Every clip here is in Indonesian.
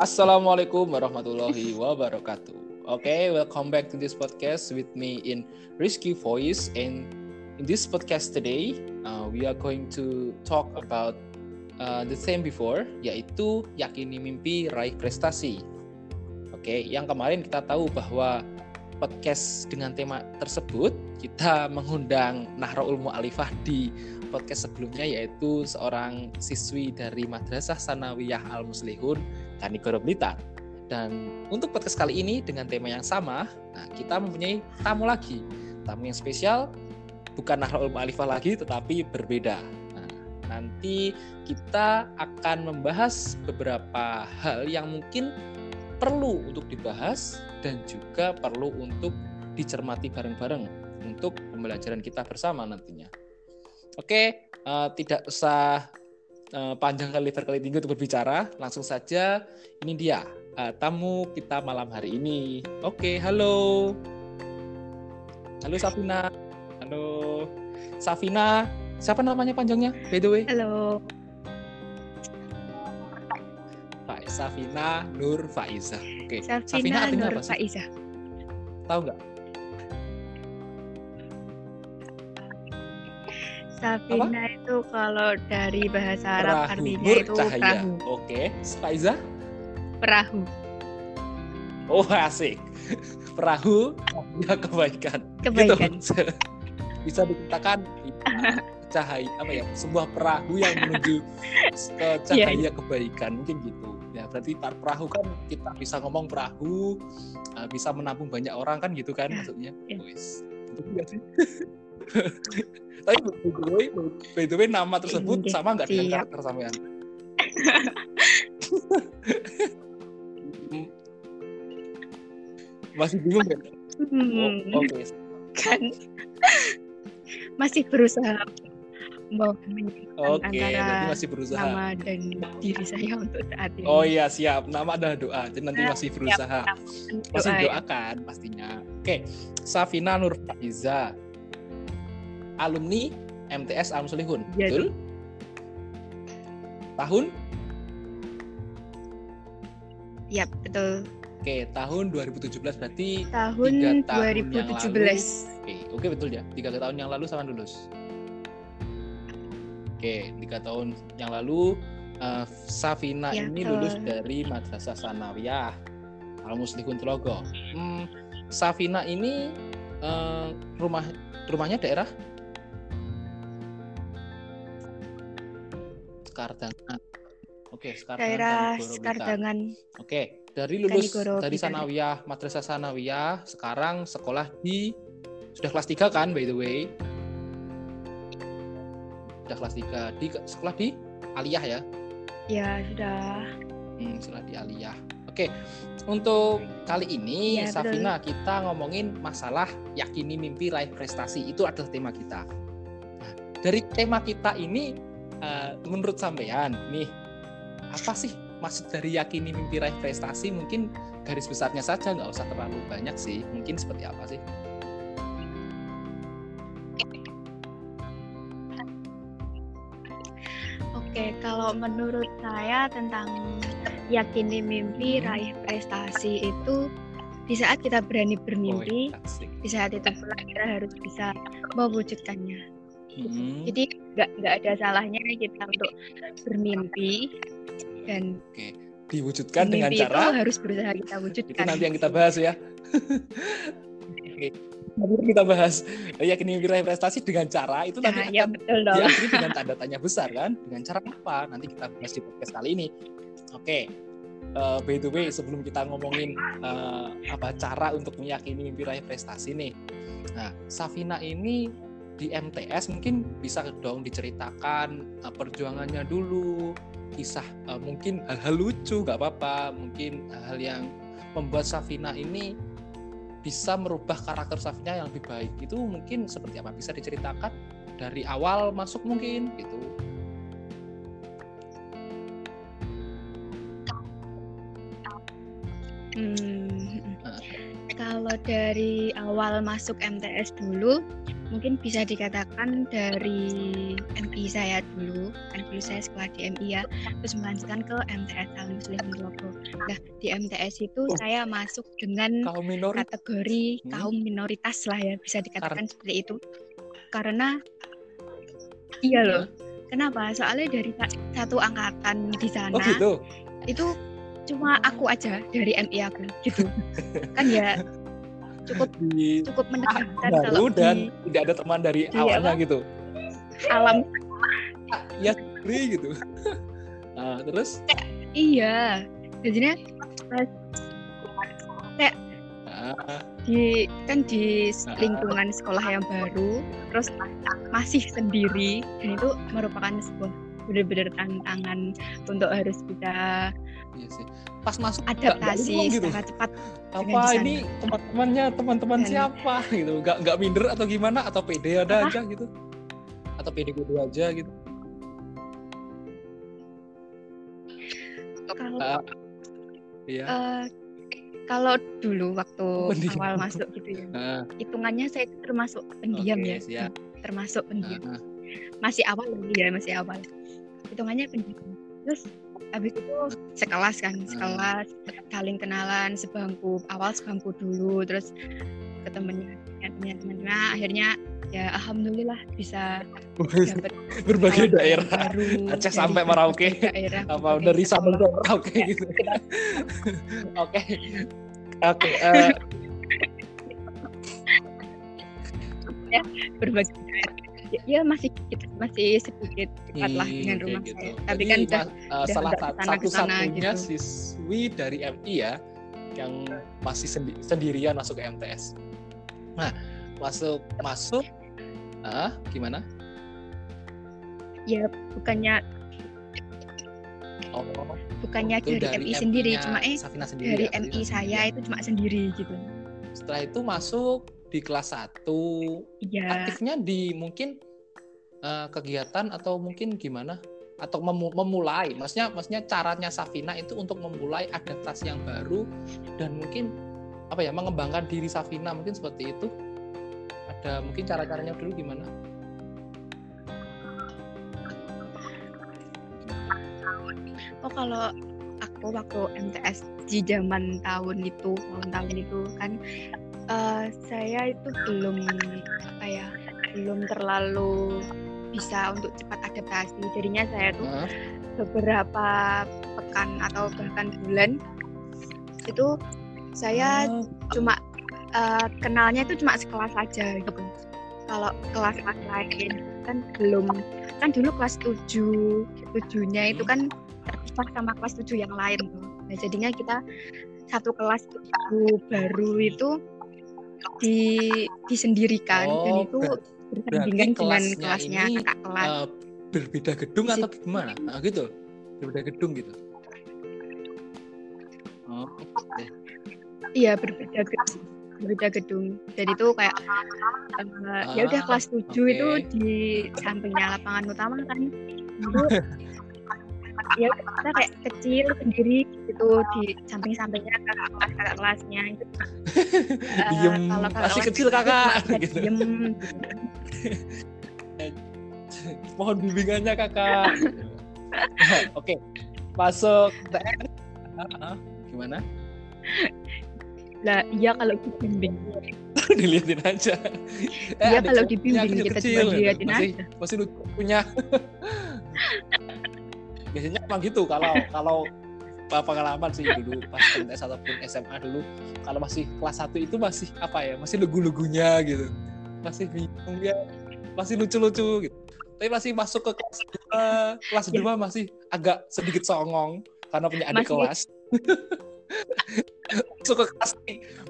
Assalamualaikum warahmatullahi wabarakatuh. Okay, welcome back to this podcast with me in Risky Voice. And in this podcast today, uh, we are going to talk about uh, the same before, yaitu yakini mimpi raih prestasi. Oke, okay, yang kemarin kita tahu bahwa podcast dengan tema tersebut kita mengundang Nahraul Mu'alifah di podcast sebelumnya yaitu seorang siswi dari Madrasah Sanawiyah Al Muslihun Kanigoro Blitar. Dan untuk podcast kali ini dengan tema yang sama, nah kita mempunyai tamu lagi. Tamu yang spesial bukan Nahraul Mu'alifah lagi tetapi berbeda. Nah, nanti kita akan membahas beberapa hal yang mungkin perlu untuk dibahas dan juga perlu untuk dicermati bareng-bareng untuk pembelajaran kita bersama nantinya. Oke, uh, tidak usah uh, panjang kali lebar kali tinggi untuk berbicara, langsung saja ini dia uh, tamu kita malam hari ini. Oke, halo. Halo Safina. Halo. Safina, siapa namanya panjangnya? By the way. Halo. Safina Nur Faiza. Oke. Safina, Safina artinya Nur apa sih? Faiza. Tahu nggak? Safina apa? itu kalau dari bahasa Arab perahu. artinya Nur itu cahaya. perahu. Oke, Faiza? Perahu. Oh asik. Perahu ya kebaikan. Kebaikan. Gitu. Bisa dikatakan cahaya apa ya sebuah perahu yang menuju ke iya, cahaya yeah. kebaikan mungkin gitu ya berarti perahu kan kita bisa ngomong perahu uh, bisa menampung banyak orang kan gitu kan maksudnya yeah. wis itu sih tapi by the way by the way nama tersebut Inge, sama nggak dengan karakter sampean masih bingung kan hmm. oh, oke okay. kan masih berusaha Oke, okay, antara masih berusaha. nama dan diri saya untuk saat ini. Oh iya siap, nama ada doa, jadi nanti nah, masih berusaha, siap, masih doa, doakan ya. pastinya. Oke, okay. Safina Nur Faiza, alumni MTS Al Muslihun, ya, betul? Tahun? Iya betul. Oke, tahun 2017 berarti tahun 2017. Oke, oke betul ya. Tiga tahun yang lalu sama lulus. Oke, tiga tahun yang lalu uh, Safina ya, ini lulus dari Madrasah Sanawiyah Al Muslihun Telogo. Hmm, Safina ini uh, rumah rumahnya daerah Sekardangan. Oke, Sekardangan. Daerah Sekardangan. Oke, dari lulus dari Sanawiyah, Madrasah Sanawiyah, sekarang sekolah di sudah kelas 3 kan by the way sudah kelas 3 di sekolah di Aliyah ya? Ya, sudah. Hmm, sekolah di Aliyah. Oke. Untuk kali ini ya, Safina betul. kita ngomongin masalah yakini mimpi raih prestasi. Itu adalah tema kita. Nah, dari tema kita ini uh, menurut sampean nih apa sih maksud dari yakini mimpi raih prestasi? Mungkin garis besarnya saja nggak usah terlalu banyak sih. Mungkin seperti apa sih? Oke, kalau menurut saya tentang yakini mimpi, hmm. raih prestasi itu di saat kita berani bermimpi, oh, di saat itu pula kita harus bisa mewujudkannya. Hmm. Jadi nggak nggak ada salahnya kita untuk bermimpi dan Oke. diwujudkan dengan cara itu harus berusaha kita wujudkan. Itu nanti yang kita bahas ya. Oke kita bahas yakini wilayah prestasi dengan cara itu nanti ya, akan betul dong. diakhiri dengan tanda tanya besar kan dengan cara apa nanti kita bahas di podcast kali ini oke okay. uh, eh, by the way sebelum kita ngomongin uh, apa cara untuk meyakini mimpi raih prestasi nih nah Safina ini di MTS mungkin bisa dong diceritakan uh, perjuangannya dulu kisah uh, mungkin hal-hal lucu nggak apa-apa. Mungkin hal-hal yang membuat Safina ini bisa merubah karakter Safina yang lebih baik. Itu mungkin seperti apa? Bisa diceritakan dari awal masuk mungkin gitu. Hmm, kalau dari awal masuk MTS dulu mungkin bisa dikatakan dari MI saya dulu kan dulu saya sekolah di MI ya terus melanjutkan ke MTS Al Muslim Logo nah di MTS itu oh. saya masuk dengan kaum kategori hmm. kaum minoritas lah ya bisa dikatakan seperti itu karena iya loh kenapa soalnya dari satu angkatan di sana oh, gitu? itu cuma aku aja dari MI aku gitu kan ya cukup di cukup kalau dan di, tidak ada teman dari iya, awalnya gitu. Alam. Ya sendiri gitu. Nah, terus? Iya. Jadinya kayak ah. di kan di lingkungan sekolah yang baru terus masih sendiri dan itu merupakan sebuah benar-benar tantangan untuk harus bisa iya sih pas masuk adaptasi gitu. secara cepat apa ini teman-temannya teman-teman siapa gitu nggak nggak minder atau gimana atau pede ada apa? aja gitu atau pede gue aja gitu kalau uh, iya. uh, kalau dulu waktu pendiam. awal masuk gitu ya uh. hitungannya saya termasuk pendiam okay, ya siap. termasuk pendiam uh, uh. masih awal ya masih awal hitungannya pendiam terus habis itu sekelas kan hmm. sekelas saling kenalan sebangku awal sebangku dulu terus ke temennya teman-teman akhirnya ya alhamdulillah bisa dapat berbagai daerah. baru Aceh sampai Merauke. daerah apa dari Sabang ke Merauke gitu. oke. Oke eh. ya berbagai daerah ya masih sedikit masih sedikit dekat lah dengan rumah gitu. saya. Tapi Jadi, kan udah, uh, salah satu satunya gitu. siswi dari MI ya yang masih sendi sendirian masuk ke MTS. Nah, masuk masuk ah gimana? Ya bukannya Oh, bukannya dari, dari MI sendiri, cuma eh sendiri, dari ya, MI saya itu cuma sendiri gitu. Setelah itu masuk di kelas 1 ya. aktifnya di mungkin uh, kegiatan atau mungkin gimana? Atau mem memulai. Maksudnya maksudnya caranya Safina itu untuk memulai adaptasi yang baru dan mungkin apa ya mengembangkan diri Safina mungkin seperti itu. Ada mungkin cara-caranya dulu gimana? Oh kalau aku waktu MTS di zaman tahun itu tahun-tahun itu kan uh, saya itu belum apa ya belum terlalu bisa untuk cepat adaptasi jadinya saya tuh uh. beberapa pekan atau bahkan bulan itu saya uh. cuma uh, kenalnya itu cuma sekelas saja gitu kalau kelas-kelas lain kan belum kan dulu kelas 7 tujuhnya itu kan terpisah sama kelas 7 yang lain tuh. Nah, jadinya kita satu kelas itu baru itu di disendirikan oh, dan itu bersandingan dengan kelasnya kakak kelas. Uh, berbeda gedung atau gimana? Nah, gitu. Berbeda gedung gitu. Oh, okay. Iya, berbeda gedung. Berbeda gedung. Jadi itu kayak uh, ya udah kelas 7 okay. itu di sampingnya lapangan utama kan. Itu ya kita kayak kecil sendiri gitu di samping-sampingnya kakak kelas kakak kelasnya itu uh, diem. kalau masih kecil kakak gitu. diem. Mohon bimbingannya kakak. Oke okay. masuk. TN gimana? Lah iya kalau dibimbing dilihatin aja. Iya eh, kalau dibimbing kita kecil, cuma dilihatin masih, aja. masih punya biasanya emang gitu kalau kalau pengalaman sih dulu pas MTS ataupun SMA dulu kalau masih kelas 1 itu masih apa ya masih lugu-lugunya gitu masih bingung ya masih lucu-lucu gitu tapi masih masuk ke kelas 2 kelas ya. masih agak sedikit songong karena punya adik masih. kelas masuk ke kelas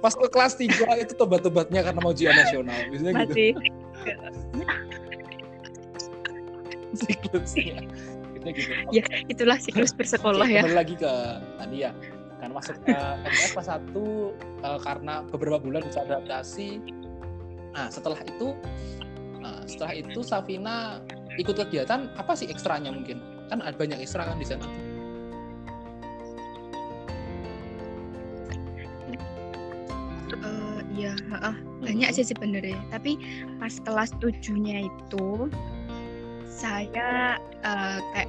masuk ke kelas 3 itu tobat-tobatnya karena mau ujian nasional biasanya gitu. masih. gitu siklusnya gitu. Ya, itulah siklus bersekolah ya. Kembali lagi ke tadi ya. Kan masuk ke MTS kelas 1 uh, karena beberapa bulan bisa adaptasi. Nah, setelah itu nah, setelah itu Safina ikut kegiatan apa sih ekstranya mungkin? Kan ada banyak ekstra kan di sana. Uh, iya uh, banyak sih sebenarnya tapi pas kelas tujuhnya itu saya uh, kayak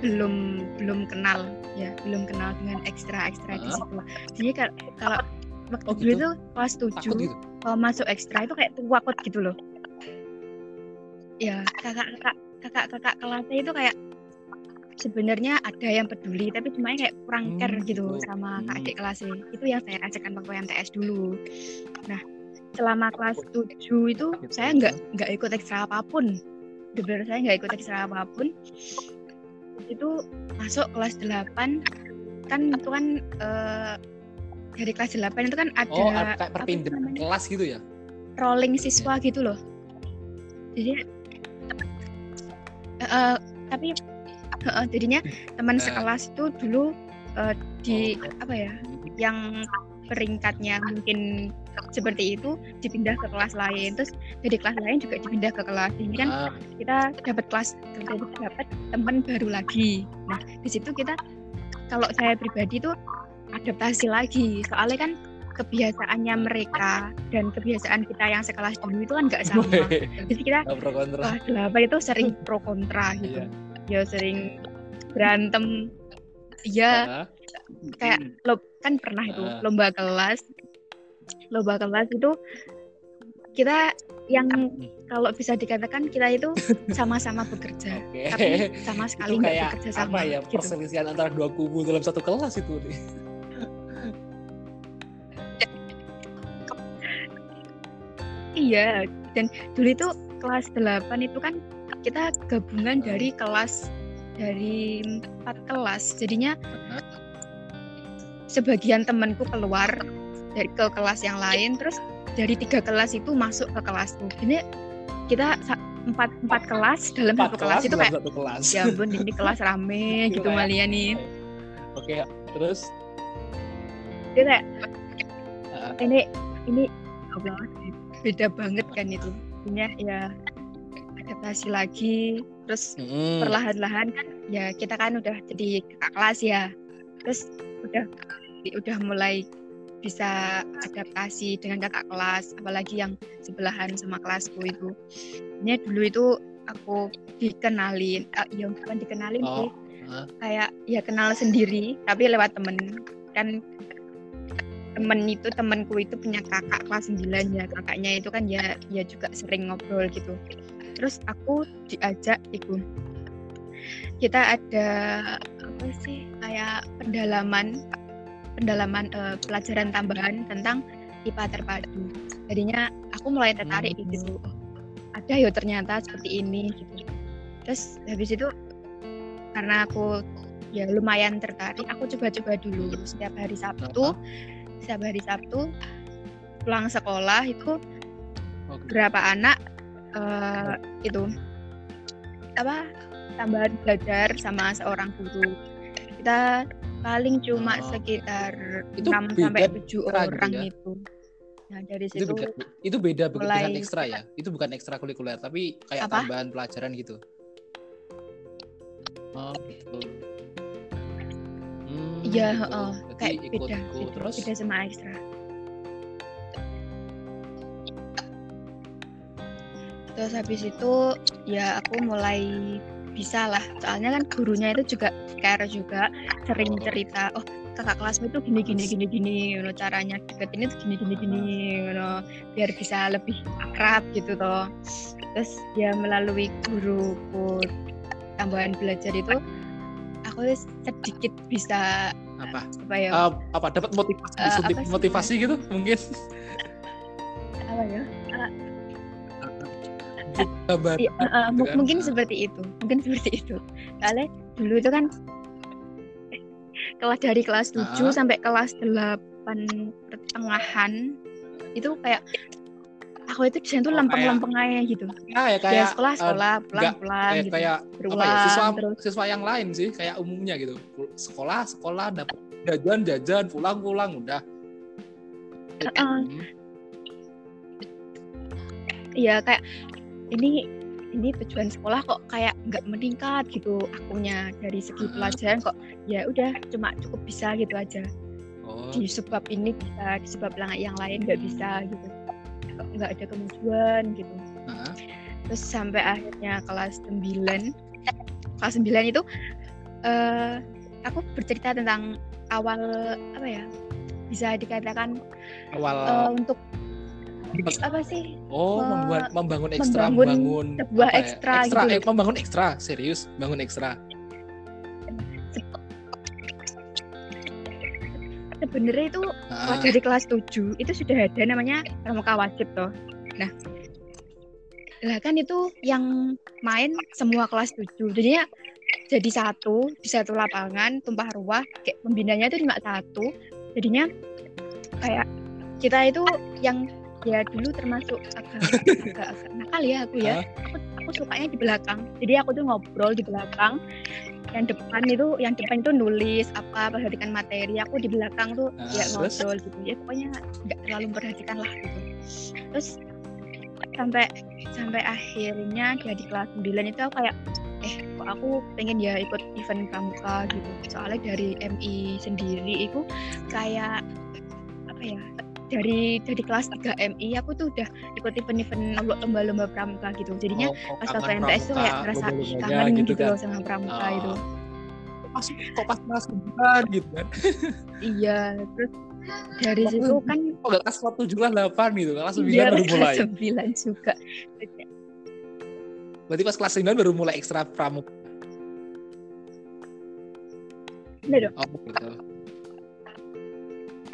belum belum kenal ya belum kenal dengan ekstra ekstra uh. di situ jadi kalau waktu oh, dulu gitu? itu kelas tujuh gitu? kalau masuk ekstra itu kayak takut gitu loh. Ya kakak kakak kakak kakak kelasnya itu kayak sebenarnya ada yang peduli tapi cuma kayak kurang hmm, care gitu oh, sama kak adik kelasnya itu yang saya rasakan waktu yang TS dulu. Nah selama kelas 7 itu saya nggak nggak ikut ekstra apa pun benar saya nggak ikut ekstra apa pun. Itu masuk kelas 8 kan itu kan uh, dari kelas 8 itu kan ada oh, kayak perpindahan kelas gitu ya? Rolling siswa gitu loh. Jadi uh, tapi uh, jadinya teman uh. sekelas itu dulu uh, di oh. apa ya yang peringkatnya mungkin seperti itu dipindah ke kelas lain terus dari kelas lain juga dipindah ke kelas ini kan uh. kita dapat kelas dapat teman baru lagi nah di situ kita kalau saya pribadi tuh adaptasi lagi soalnya kan kebiasaannya mereka dan kebiasaan kita yang sekelas dulu itu kan nggak sama. Jadi kita kelas delapan itu sering pro kontra gitu. Yeah. Ya sering berantem. Ya uh, kayak lo kan pernah itu uh, lomba kelas. Lomba kelas itu kita yang kalau bisa dikatakan kita itu sama-sama bekerja, okay. tapi sama sekali nggak bekerja sama. Apa ya gitu. perselisihan antara dua kubu dalam satu kelas itu nih. Iya, dan dulu itu kelas 8 itu kan kita gabungan dari kelas dari empat kelas. Jadinya sebagian temanku keluar dari ke kelas yang lain, terus dari tiga kelas itu masuk ke kelasku. Jadi kita empat empat kelas dalam empat satu kelas, kelas itu kayak satu kelas. ya ampun ini kelas rame gitu Malia nih. Oke, terus dia kayak ini ini beda banget kan itu punya ya adaptasi lagi terus hmm. perlahan-lahan kan ya kita kan udah jadi kakak kelas ya terus udah. Udah mulai bisa adaptasi dengan kakak kelas apalagi yang sebelahan sama kelasku itu. Ini dulu itu aku dikenalin uh, ya bukan dikenalin oh. sih huh? kayak ya kenal sendiri tapi lewat temen. Kan temen itu temenku itu punya kakak kelas 9 ya. Kakaknya itu kan ya ya juga sering ngobrol gitu. Terus aku diajak itu kita ada apa sih kayak pendalaman pendalaman uh, pelajaran tambahan tentang IPA terpadu jadinya aku mulai tertarik hmm. gitu ada ya ternyata seperti ini gitu terus habis itu karena aku ya lumayan tertarik aku coba-coba dulu setiap hari Sabtu setiap hari Sabtu pulang sekolah itu okay. berapa anak uh, itu apa tambahan belajar sama seorang guru kita paling cuma oh. sekitar enam sampai tujuh orang ya? itu nah dari situ itu beda, itu beda mulai, dengan ekstra ya itu bukan ekstra kulikuler tapi kayak apa? tambahan pelajaran gitu oh gitu Iya, gitu. oh, kayak ikut, beda, ikut, beda, terus beda sama ekstra. Terus habis itu ya aku mulai bisa lah, soalnya kan gurunya itu juga care juga, sering cerita, oh kakak kelasmu itu gini gini gini gini, you caranya deketin itu gini gini gini, you know, biar bisa lebih akrab gitu toh. Terus ya melalui guruku tambahan belajar itu aku sedikit bisa apa? apa ya? Uh, apa dapat motivasi uh, motivasi gitu mungkin? Apa ya? uh, ya, uh, uh, mungkin seperti itu mungkin seperti itu soalnya dulu itu kan kelas dari kelas 7 uh. sampai kelas 8 pertengahan itu kayak aku itu di tuh oh, lempeng-lempeng aja gitu. Ya, ya kayak ya, sekolah eh, sekolah uh, pulang-pulang gitu. Kayak apa ya, siswa terus. siswa yang lain sih kayak umumnya gitu. Sekolah sekolah dapat jajan jajan pulang-pulang udah. Uh, Iya kayak ini ini tujuan sekolah kok kayak nggak meningkat gitu akunya dari segi pelajaran kok. Ya udah cuma cukup bisa gitu aja. Oh. di sebab ini bisa di sebab yang lain nggak bisa gitu. Nggak ada kemajuan gitu. Uh-huh. terus sampai akhirnya kelas 9 kelas 9 itu uh, aku bercerita tentang awal apa ya bisa dikatakan awal uh, untuk apa sih? Oh, membuat membangun ekstra, membangun, sebuah ya? ekstra, ekstra gitu. eh, membangun ekstra, serius, bangun ekstra. Sebenarnya itu ah. dari kelas 7 itu sudah ada namanya pramuka wajib toh. Nah, lah kan itu yang main semua kelas 7. Jadinya jadi satu di satu lapangan tumpah ruah kayak pembinanya itu cuma satu. Jadinya kayak kita itu yang ya dulu termasuk agak agak, agak nakal ya aku ya. Aku, aku sukanya di belakang. Jadi aku tuh ngobrol di belakang. Yang depan itu yang depan itu nulis apa perhatikan materi. Aku di belakang tuh nah, ya ngobrol terus? gitu. Ya pokoknya nggak terlalu memperhatikan lah gitu. Terus sampai sampai akhirnya dia di kelas 9 itu aku kayak eh kok aku pengen ya ikut event pramuka gitu soalnya dari MI sendiri itu kayak apa ya dari dari kelas 3 MI aku tuh udah ikut event-event lomba-lomba pramuka gitu. Jadinya oh, pas ke PNTS tuh kayak ngerasa kangen gitu, gitu kan. loh sama pramuka oh. itu pas kok pas kelas sembilan gitu kan. Iya terus dari Lalu, situ kan oh gak kelas tujuh lah delapan gitu kelas sembilan iya, baru mulai. kelas sembilan juga. Berarti pas kelas sembilan baru mulai ekstra pramuka. Udah dong. Oh, gitu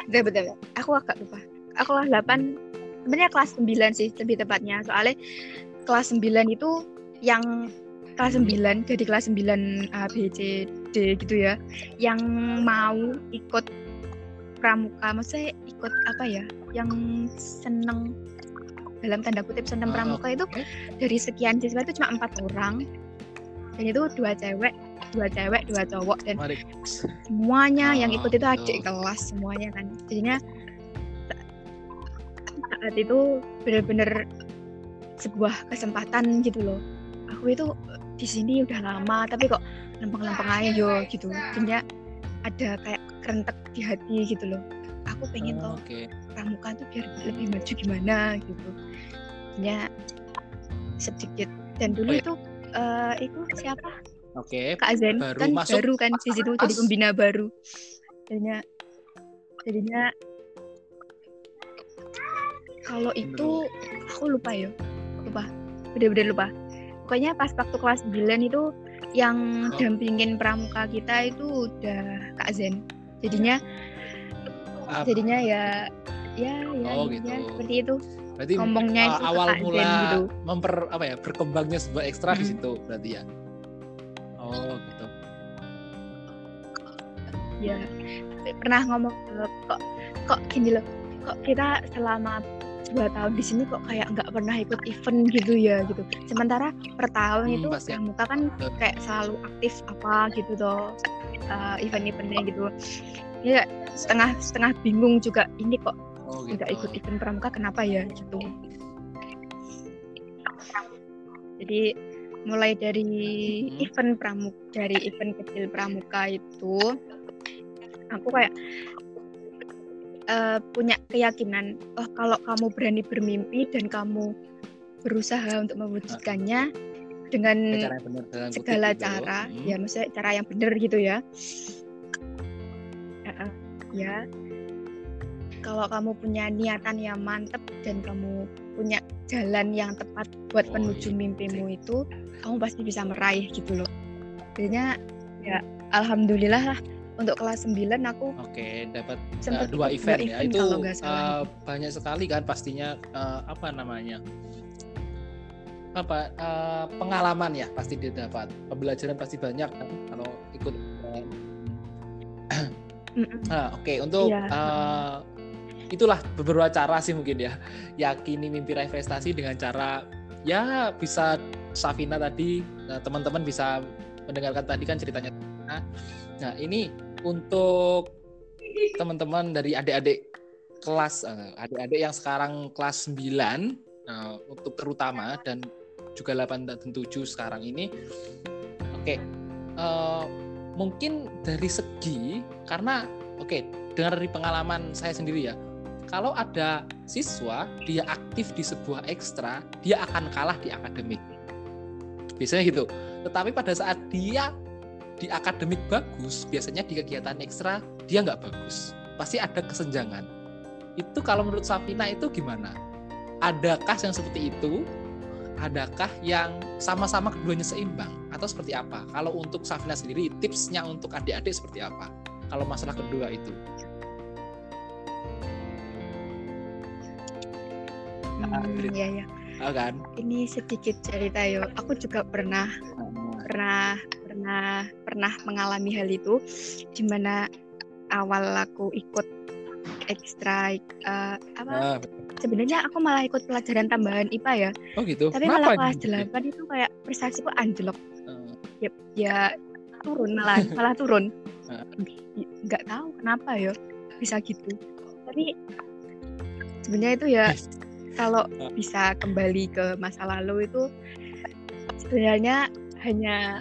betul betul aku agak lupa. Aku kelas 8 sebenarnya kelas 9 sih lebih tepatnya. Soalnya kelas 9 itu yang kelas 9 jadi kelas 9 A B C D gitu ya yang mau ikut pramuka maksudnya ikut apa ya yang seneng dalam tanda kutip seneng oh, pramuka itu dari sekian siswa itu cuma empat orang. Dan itu dua cewek dua cewek dua cowok dan Mari. semuanya oh, yang ikut itu adik kelas semuanya kan. Jadinya saat itu benar-benar sebuah kesempatan gitu loh. Aku itu di sini udah lama tapi kok lempeng-lempeng aja yo gitu. Jadinya ada kayak kerentek di hati gitu loh. Aku pengen oh, tuh okay. pramuka tuh biar lebih maju gimana gitu. Jadinya sedikit. Dan dulu oh, iya. itu uh, itu siapa Oke. Okay. Kak Zen baru kan masuk baru kan di situ jadi pembina baru. Jadinya jadinya kalau itu aku lupa ya. Lupa. Bener-bener lupa. Pokoknya pas waktu kelas 9 itu yang dampingin pramuka kita itu udah Kak Zen. Jadinya Apa? jadinya ya ya ya, oh, gitu. seperti itu. Berarti ngomongnya uh, itu awal mula gitu. memper apa ya berkembangnya sebuah ekstra hmm. di situ berarti ya. Oh gitu. Ya pernah ngomong kok kok gini loh kok kita selama dua tahun di sini kok kayak nggak pernah ikut event gitu ya gitu. Sementara per tahun hmm, itu muka kan kayak selalu aktif apa gitu tuh uh, event-eventnya gitu. Ya setengah setengah bingung juga ini kok oh, gitu. nggak ikut event pramuka kenapa ya gitu. Jadi mulai dari hmm. event pramuka dari event kecil pramuka itu aku kayak uh, punya keyakinan oh kalau kamu berani bermimpi dan kamu berusaha untuk mewujudkannya dengan benar, segala gitu. cara hmm. ya maksudnya cara yang benar gitu ya uh, ya kalau kamu punya niatan yang mantep dan kamu punya jalan yang tepat buat oh, menuju iya. mimpimu itu kamu pasti bisa meraih gitu loh jadinya ya alhamdulillah lah untuk kelas 9 aku oke dapat uh, dua event, dua ya itu uh, banyak sekali kan pastinya uh, apa namanya apa uh, pengalaman ya pasti didapat pembelajaran pasti banyak kan kalau ikut uh, nah, oke okay. untuk yeah. Iya, uh, itulah beberapa cara sih mungkin ya. Yakini mimpi raih prestasi dengan cara ya bisa Safina tadi nah, teman-teman bisa mendengarkan tadi kan ceritanya. Nah ini untuk teman-teman dari adik-adik kelas eh, adik-adik yang sekarang kelas 9 nah, untuk terutama dan juga 8 dan 7 sekarang ini. Oke okay, uh, eh, mungkin dari segi karena oke oke dengar dari pengalaman saya sendiri ya kalau ada siswa dia aktif di sebuah ekstra dia akan kalah di akademik. Biasanya gitu. Tetapi pada saat dia di akademik bagus biasanya di kegiatan ekstra dia nggak bagus. Pasti ada kesenjangan. Itu kalau menurut Safina itu gimana? Adakah yang seperti itu? Adakah yang sama-sama keduanya seimbang? Atau seperti apa? Kalau untuk Safina sendiri tipsnya untuk adik-adik seperti apa? Kalau masalah kedua itu hmm, ya ya oh, kan? Ini sedikit cerita yo aku juga pernah pernah pernah pernah mengalami hal itu. Di mana awal aku ikut ekstra uh, apa? Nah, sebenarnya aku malah ikut pelajaran tambahan IPA ya. Oh gitu? Tapi Kenapa malah kelas delapan itu kayak prestasiku anjlok. Uh. ya, ya turun malah malah turun. Nggak tahu kenapa ya bisa gitu. Tapi sebenarnya itu ya kalau bisa kembali ke masa lalu itu sebenarnya hanya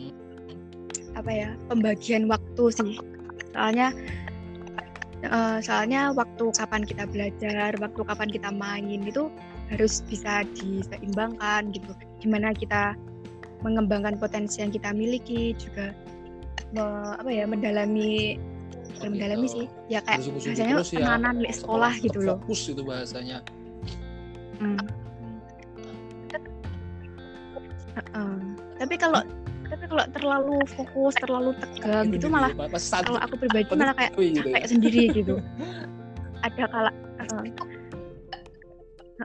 apa ya pembagian waktu sih. Soalnya uh, soalnya waktu kapan kita belajar waktu kapan kita main itu harus bisa diseimbangkan gitu. Gimana kita mengembangkan potensi yang kita miliki juga me, apa ya mendalami mendalami gitu. sih. Ya kayak bahasanya penanganan ya, sekolah gitu loh. fokus itu bahasanya hmm. Uh, tapi kalau tapi kalau terlalu fokus terlalu tegang gitu malah kalau aku pribadi malah kayak gitu capek ya. sendiri gitu ada kala uh,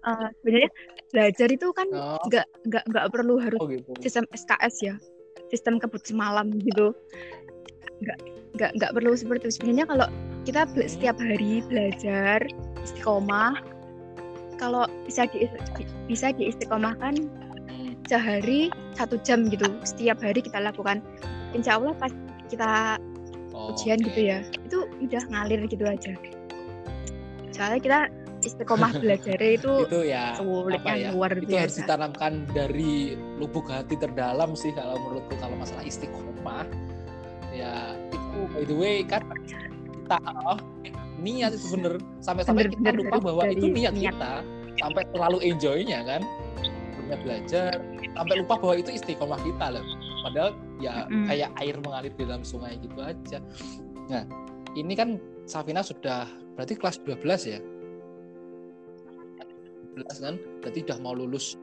uh, sebenarnya belajar itu kan oh. nggak oh. nggak nggak perlu harus oh, gitu. sistem SKS ya sistem kebut semalam gitu nggak nggak nggak perlu seperti itu sebenarnya kalau kita setiap hari belajar istiqomah kalau bisa di bisa diistiqomahkan sehari satu jam gitu setiap hari kita lakukan insya Allah pas kita oh, ujian okay. gitu ya itu udah ngalir gitu aja soalnya kita istiqomah belajar itu itu ya sulitnya ya, luar itu biasa. harus ditanamkan dari lubuk hati terdalam sih kalau menurutku kalau masalah istiqomah ya itu by the way kan kita oh, niat itu bener. Sampai-sampai kita lupa bahwa itu niat, niat kita sampai terlalu enjoynya kan? Banyak belajar. Sampai lupa bahwa itu istiqomah kita loh. Padahal ya mm. kayak air mengalir di dalam sungai gitu aja. Nah ini kan Safina sudah berarti kelas 12 ya? 12 kan? Berarti udah mau lulus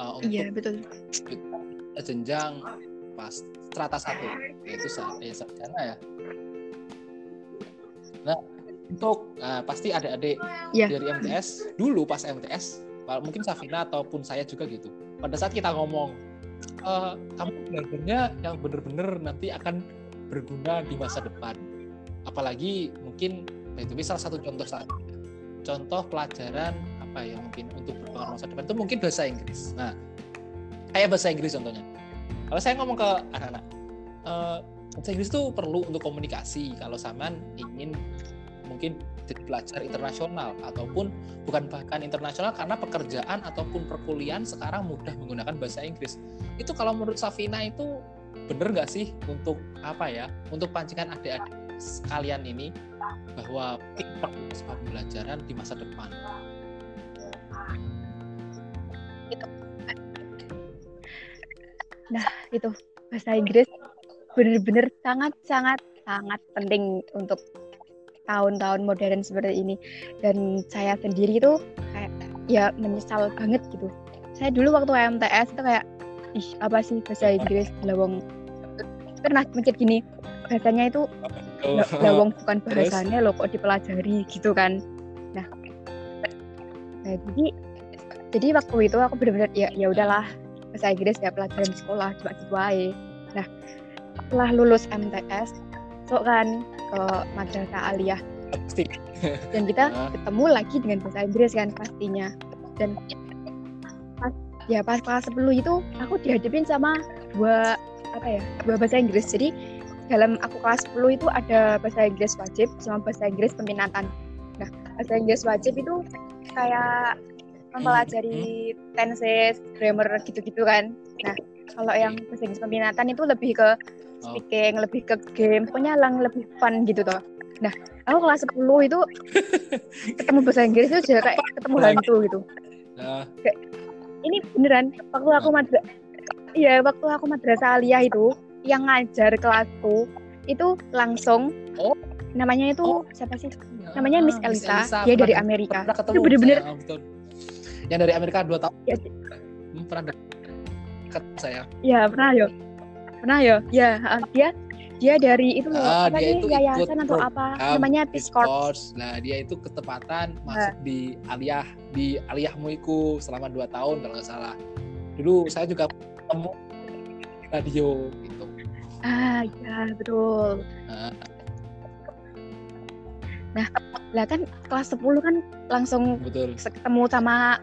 uh, untuk iya betul. jenjang pas strata satu yaitu ya, sarjana ya. Nah untuk uh, pasti adik-adik yeah. dari MTS dulu pas MTS mungkin Safina ataupun saya juga gitu. Pada saat kita ngomong e, kamu belajarnya yang benar-benar nanti akan berguna di masa depan. Apalagi mungkin itu salah satu contoh saat contoh pelajaran apa ya mungkin untuk berpengaruh masa depan itu mungkin bahasa Inggris. Nah kayak bahasa Inggris contohnya. Kalau saya ngomong ke anak-anak e, bahasa Inggris itu perlu untuk komunikasi. Kalau saman ingin mungkin jadi pelajar internasional ataupun bukan bahkan internasional karena pekerjaan ataupun perkuliahan sekarang mudah menggunakan bahasa Inggris. Itu kalau menurut Safina itu benar nggak sih untuk apa ya untuk pancingan adik-adik sekalian ini bahwa sebuah pembelajaran di masa depan. Nah itu bahasa Inggris benar-benar sangat sangat sangat penting untuk tahun-tahun modern seperti ini. Dan saya sendiri itu kayak ya menyesal banget gitu. Saya dulu waktu MTS itu kayak ih apa sih bahasa Inggris lawang? Pernah mikir gini bahasanya itu lawang bukan bahasanya loh kok dipelajari? Gitu kan. Nah. Nah jadi jadi waktu itu aku benar-benar ya ya udahlah bahasa Inggris ya pelajaran di sekolah cuma gitu aja. Nah setelah lulus MTS masuk kan ke madrasah aliyah. Pasti. Dan kita uh. ketemu lagi dengan bahasa Inggris kan pastinya. Dan pas ya pas kelas 10 itu aku dihadapin sama dua apa ya dua bahasa Inggris. Jadi dalam aku kelas 10 itu ada bahasa Inggris wajib sama bahasa Inggris peminatan. Nah bahasa Inggris wajib itu kayak mempelajari hmm. tenses grammar gitu-gitu kan. Nah kalau yang bahasa Inggris peminatan itu lebih ke speaking oh. lebih ke game pokoknya lang lebih fun gitu toh. Nah aku kelas 10 itu ketemu bahasa Inggris itu sudah kayak ketemu hantu gitu. Uh. kayak, ini beneran waktu aku madra iya waktu aku madrasah aliyah itu yang ngajar kelasku itu langsung oh. namanya itu oh. siapa sih? Ya, namanya Miss Elisa, Miss Elisa. Dia dari Amerika. itu bener-bener yang dari Amerika dua tahun. Ya. hmm, pernah dekat saya. Ya pernah yo pernah yo ya dia dia dari itu loh ah, apa nih yayasan atau apa namanya Peace Corps. Nah dia itu ketepatan nah. masuk di aliyah di aliyahmu itu selama dua tahun kalau nggak salah. Dulu saya juga ketemu radio gitu. Ah ya betul. Ah. Nah, lah kan kelas 10 kan langsung Betul. ketemu sama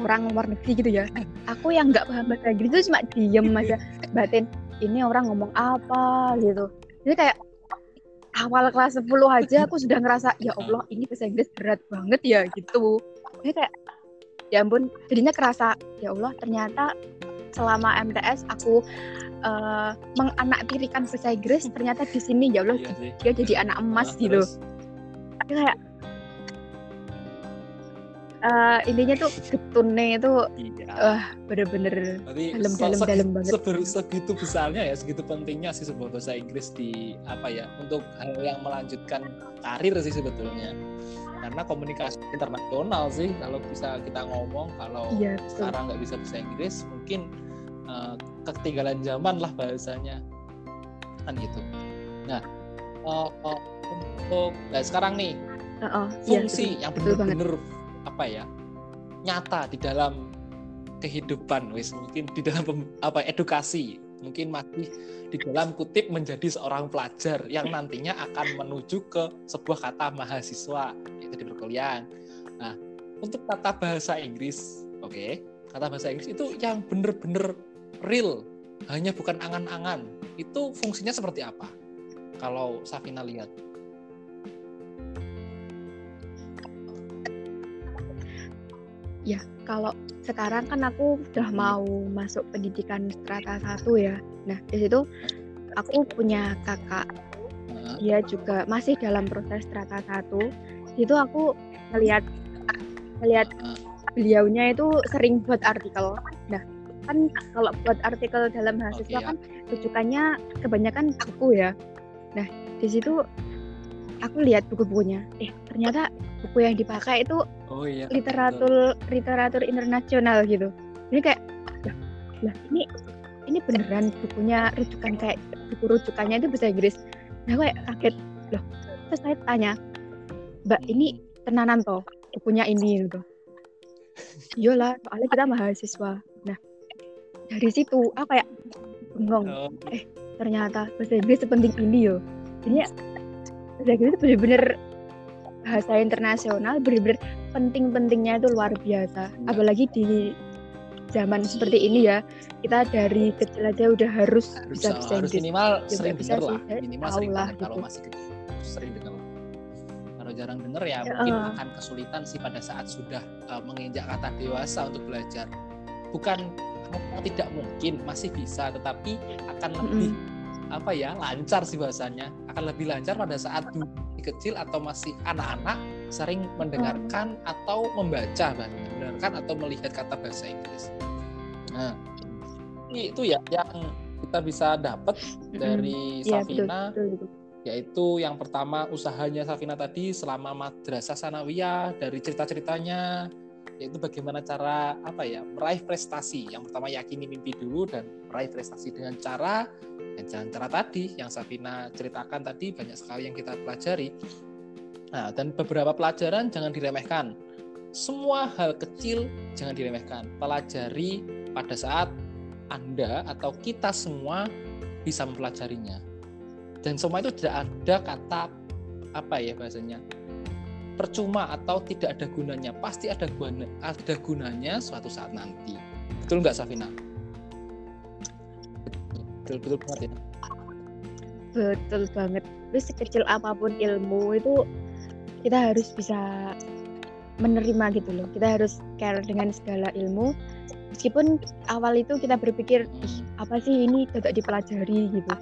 orang luar negeri gitu ya. Aku yang nggak paham bahasa Inggris itu cuma diem aja batin ini orang ngomong apa gitu. Jadi kayak awal kelas 10 aja aku sudah ngerasa ya Allah ini bahasa Inggris berat banget ya gitu. Jadi kayak ya ampun jadinya kerasa ya Allah ternyata selama MTS aku uh, menganaktirikan bahasa Inggris ternyata di sini ya Allah iya dia jadi anak emas nah, gitu. kayak uh, intinya tuh getunnya itu iya. uh, bener-bener dalam-dalam dalam banget. Seber, segitu besarnya ya, segitu pentingnya sih sebuah bahasa Inggris di apa ya untuk hal yang melanjutkan karir sih sebetulnya. Karena komunikasi internasional sih kalau bisa kita ngomong kalau iya, sekarang nggak bisa bahasa Inggris mungkin uh, ketinggalan zaman lah bahasanya kan gitu. Nah uh, uh, untuk nah sekarang nih uh -oh, fungsi iya, yang benar-benar apa ya nyata di dalam kehidupan wis mungkin di dalam apa edukasi mungkin masih di dalam kutip menjadi seorang pelajar yang nantinya akan menuju ke sebuah kata mahasiswa itu di perkuliahan. Nah, untuk kata bahasa Inggris, oke, okay, kata bahasa Inggris itu yang benar-benar real, hanya bukan angan-angan. Itu fungsinya seperti apa? Kalau Safina lihat. Ya, kalau sekarang kan aku udah mau masuk pendidikan strata satu ya. Nah, di situ aku punya kakak. Dia juga masih dalam proses strata satu. Itu aku melihat melihat beliaunya itu sering buat artikel. Nah, kan kalau buat artikel dalam mahasiswa okay, ya. kan rujukannya kebanyakan buku ya. Nah, di situ aku lihat buku-bukunya. Eh, ternyata buku yang dipakai itu oh, iya. literatur Betul. literatur internasional gitu ini kayak lah, lah ini ini beneran bukunya rujukan kayak buku rujukannya itu bahasa Inggris nah kayak kaget loh terus saya tanya mbak ini tenanan toh bukunya ini gitu iyalah soalnya kita mahasiswa nah dari situ apa ya bengong oh. eh ternyata bahasa Inggris sepenting ini yo jadi bahasa Inggris itu bener-bener bahasa internasional benar-benar penting-pentingnya itu luar biasa. Ya. Apalagi di zaman seperti ini ya, kita dari kecil aja udah harus, harus bisa bisa harus minimal ya, sering dengar lah, minimal sering lah, gitu. kalau masih kecil sering dengar. Kalau jarang dengar ya, ya mungkin uh. akan kesulitan sih pada saat sudah uh, menginjak kata dewasa untuk belajar. Bukan tidak mungkin, masih bisa, tetapi akan lebih mm -hmm. apa ya lancar sih bahasanya, akan lebih lancar pada saat kecil atau masih anak-anak sering mendengarkan hmm. atau membaca mendengarkan atau melihat kata bahasa Inggris. Nah, itu ya yang kita bisa dapat dari ya, Safina betul, betul, yaitu yang pertama usahanya Safina tadi selama madrasah sanawiyah dari cerita-ceritanya yaitu bagaimana cara apa ya meraih prestasi. Yang pertama yakini mimpi dulu dan meraih prestasi dengan cara dan jangan cara tadi yang Safina ceritakan tadi banyak sekali yang kita pelajari. Nah dan beberapa pelajaran jangan diremehkan. Semua hal kecil jangan diremehkan. Pelajari pada saat anda atau kita semua bisa mempelajarinya. Dan semua itu tidak ada kata apa ya bahasanya percuma atau tidak ada gunanya pasti ada guna ada gunanya suatu saat nanti. Betul nggak Safina? Betul betul banget ya. Betul banget. Terus sekecil apa pun ilmu itu kita harus bisa menerima gitu loh. Kita harus care dengan segala ilmu. Meskipun awal itu kita berpikir ih apa sih ini tidak dipelajari? gitu.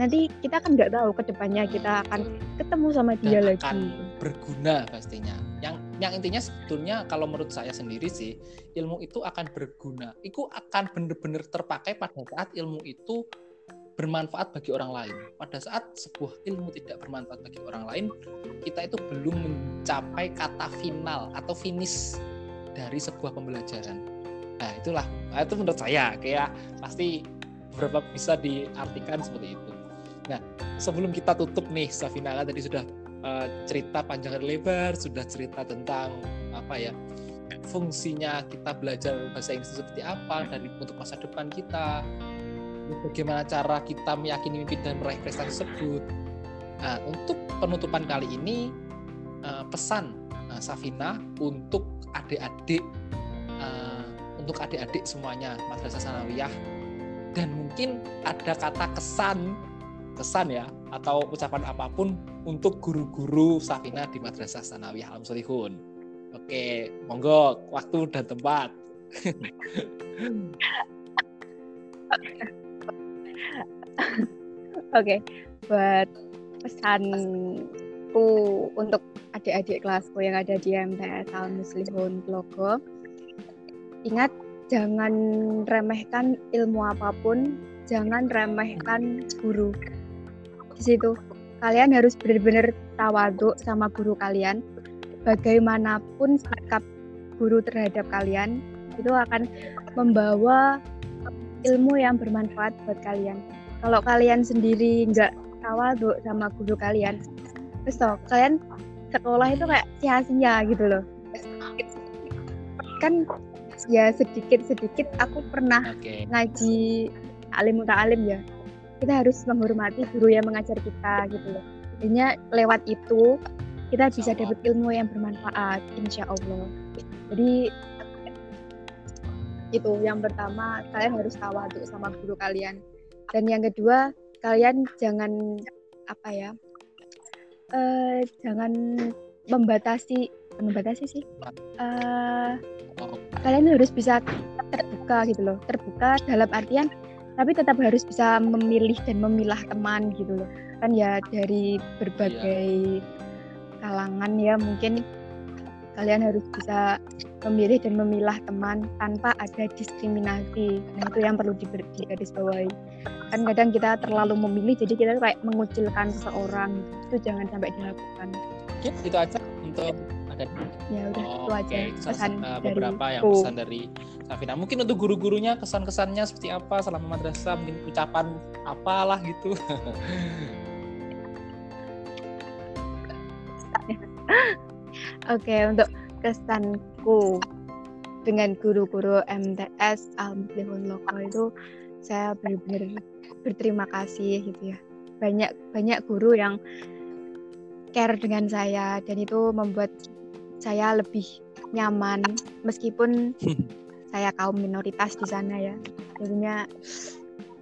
Nanti kita kan nggak tahu ke depannya kita akan ketemu sama dia Dan lagi. akan berguna pastinya. Yang yang intinya sebetulnya kalau menurut saya sendiri sih ilmu itu akan berguna. Itu akan benar-benar terpakai pada saat ilmu itu bermanfaat bagi orang lain. Pada saat sebuah ilmu tidak bermanfaat bagi orang lain kita itu belum mencapai kata final atau finish dari sebuah pembelajaran. Nah itulah. Nah, itu menurut saya. Kayak pasti beberapa bisa diartikan seperti itu. Nah, sebelum kita tutup nih, Safina kan tadi sudah uh, cerita panjang dan lebar, sudah cerita tentang apa ya fungsinya kita belajar bahasa Inggris seperti apa dari untuk masa depan kita, bagaimana cara kita meyakini mimpi dan meraih prestasi tersebut. Nah, untuk penutupan kali ini uh, pesan uh, Safina untuk adik-adik uh, untuk adik-adik semuanya madrasah sanawiyah dan mungkin ada kata kesan kesan ya atau ucapan apa pun untuk guru-guru Safina di Madrasah Alam Solihun. Oke, monggo waktu dan tempat. Oke, buat pesanku untuk adik-adik kelasku yang ada di MTS Al Muslihun Logo, ingat jangan remehkan ilmu apa pun, jangan remehkan guru di situ kalian harus benar-benar tawaduk sama guru kalian. Bagaimanapun sikap guru terhadap kalian itu akan membawa ilmu yang bermanfaat buat kalian. Kalau kalian sendiri nggak tawaduk sama guru kalian terus toh, kalian sekolah itu kayak sia-sia gitu loh. Kan ya sedikit sedikit aku pernah okay. ngaji alim alim ya kita harus menghormati guru yang mengajar kita gitu loh. Jadinya lewat itu kita bisa dapat ilmu yang bermanfaat, insya Allah. Jadi itu yang pertama kalian harus tawaduk sama guru kalian. Dan yang kedua kalian jangan apa ya, uh, jangan membatasi, membatasi sih. Uh, kalian harus bisa terbuka gitu loh, terbuka dalam artian tapi tetap harus bisa memilih dan memilah teman gitu loh. Kan ya dari berbagai iya. kalangan ya mungkin kalian harus bisa memilih dan memilah teman tanpa ada diskriminasi. Nah itu yang perlu digarisbawahi. Kan kadang kita terlalu memilih jadi kita kayak mengucilkan seseorang. Itu jangan sampai dilakukan. Ya, itu aja untuk ada ya udah oh, itu aja okay. pesan uh, beberapa yang pesan dari Safina mungkin untuk guru-gurunya kesan-kesannya seperti apa selama madrasah mungkin ucapan apalah gitu Oke, okay, untuk kesanku dengan guru-guru MTS Lokal itu saya benar-benar berterima kasih gitu ya. Banyak banyak guru yang care dengan saya dan itu membuat saya lebih nyaman meskipun saya kaum minoritas di sana ya. Jadinya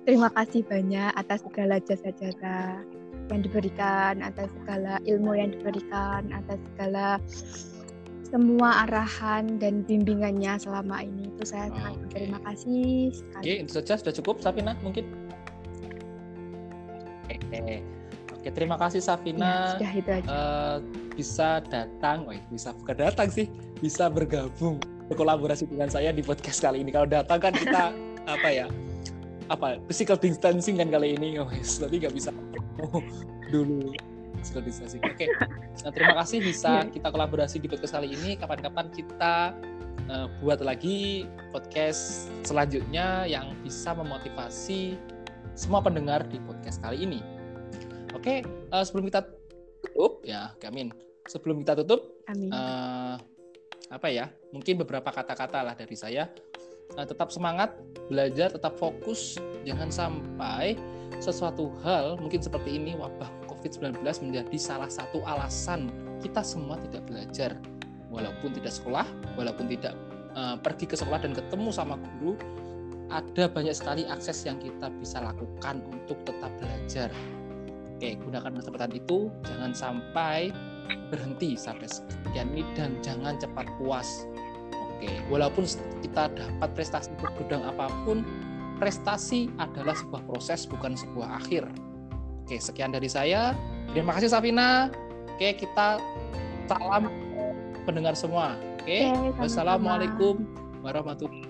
terima kasih banyak atas segala jasa-jasa yang diberikan, atas segala ilmu yang diberikan, atas segala semua arahan dan bimbingannya selama ini. Itu saya sangat okay. berterima kasih sekali. Oke, itu saja sudah cukup Safina mungkin. Oke, Oke terima kasih Safina. Ya, sudah itu aja. Uh, bisa datang, oh, bisa bukan datang sih, bisa bergabung berkolaborasi dengan saya di podcast kali ini. Kalau datang kan kita apa ya? Apa physical distancing kan kali ini, oh yes, tapi nggak bisa dulu physical distancing. Oke, okay. nah, terima kasih bisa iya. kita kolaborasi di podcast kali ini. Kapan-kapan kita uh, buat lagi podcast selanjutnya yang bisa memotivasi semua pendengar di podcast kali ini. Oke, okay, uh, eh, sebelum kita ya, Gamin sebelum kita tutup, Amin. Uh, apa ya? Mungkin beberapa kata-kata lah dari saya. Uh, tetap semangat, belajar, tetap fokus, jangan sampai sesuatu hal mungkin seperti ini wabah COVID-19 menjadi salah satu alasan kita semua tidak belajar, walaupun tidak sekolah, walaupun tidak uh, pergi ke sekolah dan ketemu sama guru, ada banyak sekali akses yang kita bisa lakukan untuk tetap belajar. Oke, gunakan kesempatan itu, jangan sampai berhenti sampai sekian ini dan jangan cepat puas. Oke, walaupun kita dapat prestasi bergudang apa pun, prestasi adalah sebuah proses bukan sebuah akhir. Oke, sekian dari saya. Terima kasih Safina. Oke, kita salam pendengar semua. Oke, Oke, wassalamualaikum warahmatullahi